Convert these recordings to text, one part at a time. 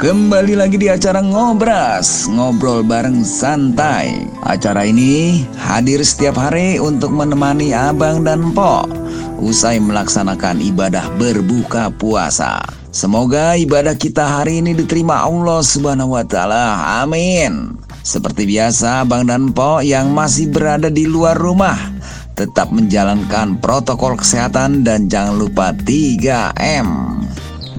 Kembali lagi di acara Ngobras, ngobrol bareng santai. Acara ini hadir setiap hari untuk menemani abang dan po usai melaksanakan ibadah berbuka puasa. Semoga ibadah kita hari ini diterima Allah Subhanahu wa taala. Amin. Seperti biasa, Abang dan Po yang masih berada di luar rumah tetap menjalankan protokol kesehatan dan jangan lupa 3M.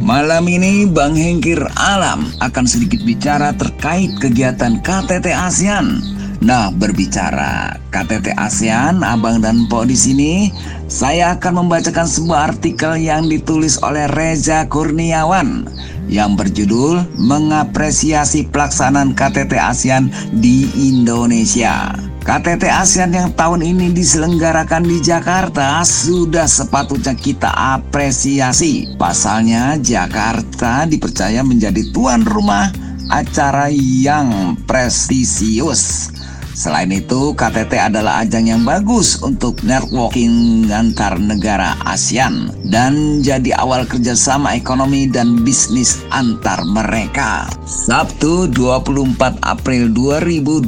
Malam ini Bang Hengkir Alam akan sedikit bicara terkait kegiatan KTT ASEAN. Nah, berbicara KTT ASEAN, Abang dan Po di sini, saya akan membacakan sebuah artikel yang ditulis oleh Reza Kurniawan yang berjudul Mengapresiasi Pelaksanaan KTT ASEAN di Indonesia. KTT ASEAN yang tahun ini diselenggarakan di Jakarta sudah sepatutnya kita apresiasi. Pasalnya Jakarta dipercaya menjadi tuan rumah acara yang prestisius. Selain itu, KTT adalah ajang yang bagus untuk networking antar negara ASEAN dan jadi awal kerjasama ekonomi dan bisnis antar mereka. Sabtu 24 April 2021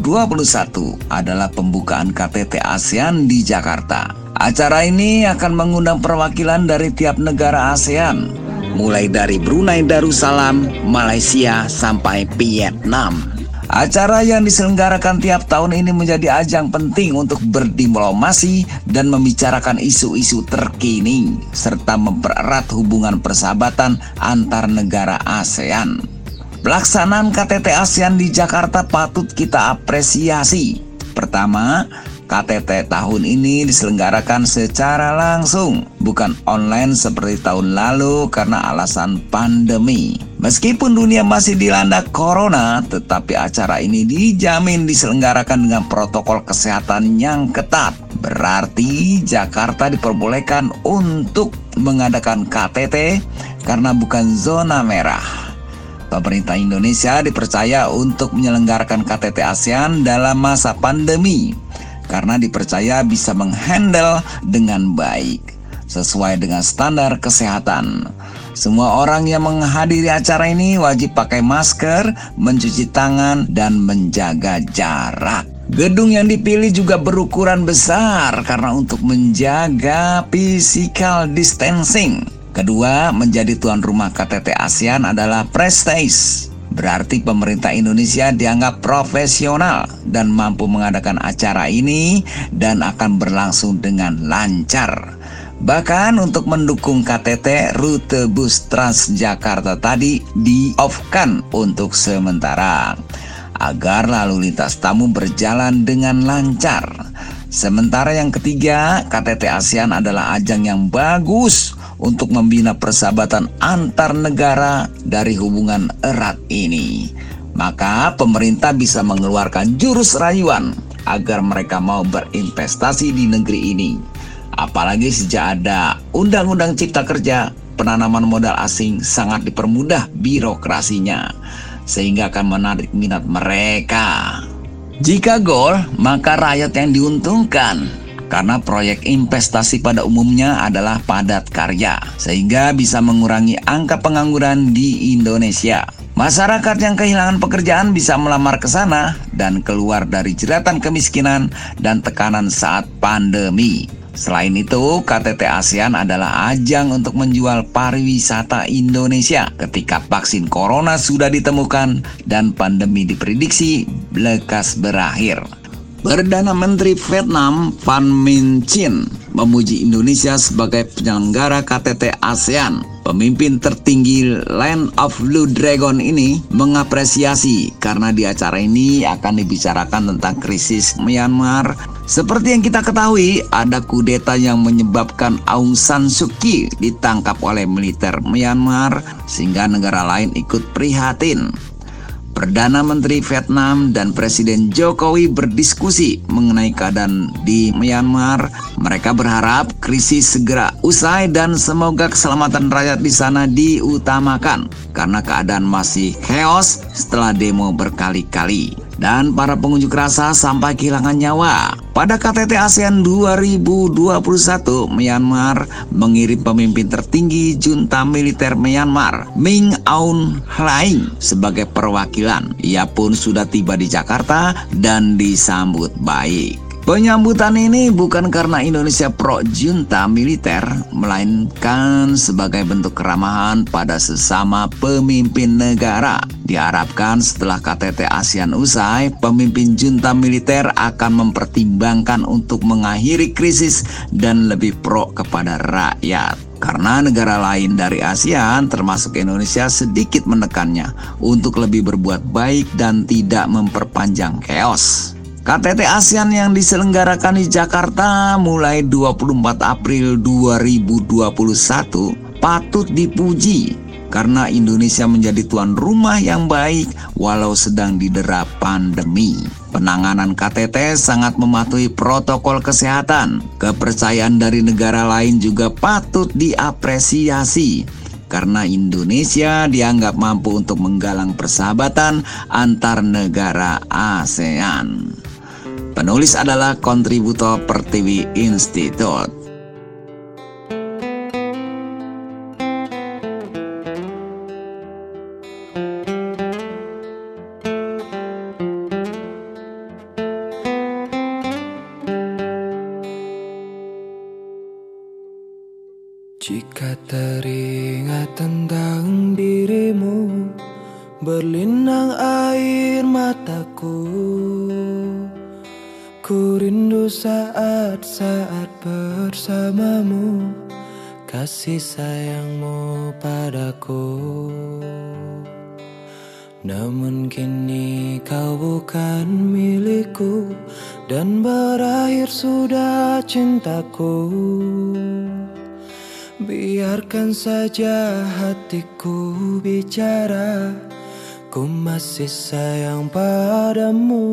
adalah pembukaan KTT ASEAN di Jakarta. Acara ini akan mengundang perwakilan dari tiap negara ASEAN, mulai dari Brunei Darussalam, Malaysia, sampai Vietnam. Acara yang diselenggarakan tiap tahun ini menjadi ajang penting untuk berdiplomasi dan membicarakan isu-isu terkini serta mempererat hubungan persahabatan antar negara ASEAN. Pelaksanaan KTT ASEAN di Jakarta patut kita apresiasi. Pertama, KTT tahun ini diselenggarakan secara langsung, bukan online seperti tahun lalu karena alasan pandemi. Meskipun dunia masih dilanda corona, tetapi acara ini dijamin diselenggarakan dengan protokol kesehatan yang ketat. Berarti Jakarta diperbolehkan untuk mengadakan KTT karena bukan zona merah. Pemerintah Indonesia dipercaya untuk menyelenggarakan KTT ASEAN dalam masa pandemi karena dipercaya bisa menghandle dengan baik sesuai dengan standar kesehatan. Semua orang yang menghadiri acara ini wajib pakai masker, mencuci tangan, dan menjaga jarak. Gedung yang dipilih juga berukuran besar karena untuk menjaga physical distancing. Kedua, menjadi tuan rumah KTT ASEAN adalah prestige. Berarti pemerintah Indonesia dianggap profesional dan mampu mengadakan acara ini dan akan berlangsung dengan lancar. Bahkan untuk mendukung KTT, rute bus Transjakarta tadi di-off-kan untuk sementara agar lalu lintas tamu berjalan dengan lancar. Sementara yang ketiga, KTT ASEAN adalah ajang yang bagus untuk membina persahabatan antar negara dari hubungan erat ini. Maka pemerintah bisa mengeluarkan jurus rayuan agar mereka mau berinvestasi di negeri ini. Apalagi sejak ada Undang-Undang Cipta Kerja, penanaman modal asing sangat dipermudah birokrasinya, sehingga akan menarik minat mereka. Jika gol, maka rakyat yang diuntungkan karena proyek investasi pada umumnya adalah padat karya, sehingga bisa mengurangi angka pengangguran di Indonesia. Masyarakat yang kehilangan pekerjaan bisa melamar ke sana dan keluar dari jeratan kemiskinan dan tekanan saat pandemi. Selain itu, KTT ASEAN adalah ajang untuk menjual pariwisata Indonesia ketika vaksin corona sudah ditemukan dan pandemi diprediksi lekas berakhir. Perdana Menteri Vietnam Van Minh Chin memuji Indonesia sebagai penyelenggara KTT ASEAN. Pemimpin tertinggi Land of Blue Dragon ini mengapresiasi karena di acara ini akan dibicarakan tentang krisis Myanmar. Seperti yang kita ketahui, ada kudeta yang menyebabkan Aung San Suu Kyi ditangkap oleh militer Myanmar sehingga negara lain ikut prihatin. Perdana Menteri Vietnam dan Presiden Jokowi berdiskusi mengenai keadaan di Myanmar. Mereka berharap krisis segera usai dan semoga keselamatan rakyat di sana diutamakan karena keadaan masih chaos setelah demo berkali-kali dan para pengunjuk rasa sampai kehilangan nyawa. Pada KTT ASEAN 2021, Myanmar mengirim pemimpin tertinggi junta militer Myanmar, Min Aung Hlaing, sebagai perwakilan. Ia pun sudah tiba di Jakarta dan disambut baik. Penyambutan ini bukan karena Indonesia pro junta militer, melainkan sebagai bentuk keramahan pada sesama pemimpin negara. Diharapkan setelah KTT ASEAN usai, pemimpin junta militer akan mempertimbangkan untuk mengakhiri krisis dan lebih pro kepada rakyat. Karena negara lain dari ASEAN termasuk Indonesia sedikit menekannya untuk lebih berbuat baik dan tidak memperpanjang chaos. KTT ASEAN yang diselenggarakan di Jakarta mulai 24 April 2021 patut dipuji karena Indonesia menjadi tuan rumah yang baik walau sedang didera pandemi. Penanganan KTT sangat mematuhi protokol kesehatan. Kepercayaan dari negara lain juga patut diapresiasi karena Indonesia dianggap mampu untuk menggalang persahabatan antar negara ASEAN. Penulis adalah kontributor Pertiwi Institute. Jika teringat tentang dirimu Berlinang air mataku Ku rindu saat-saat bersamamu. Kasih sayangmu padaku. Namun kini kau bukan milikku Dan berakhir sudah cintaku. Biarkan saja hatiku bicara. Ku masih sayang padamu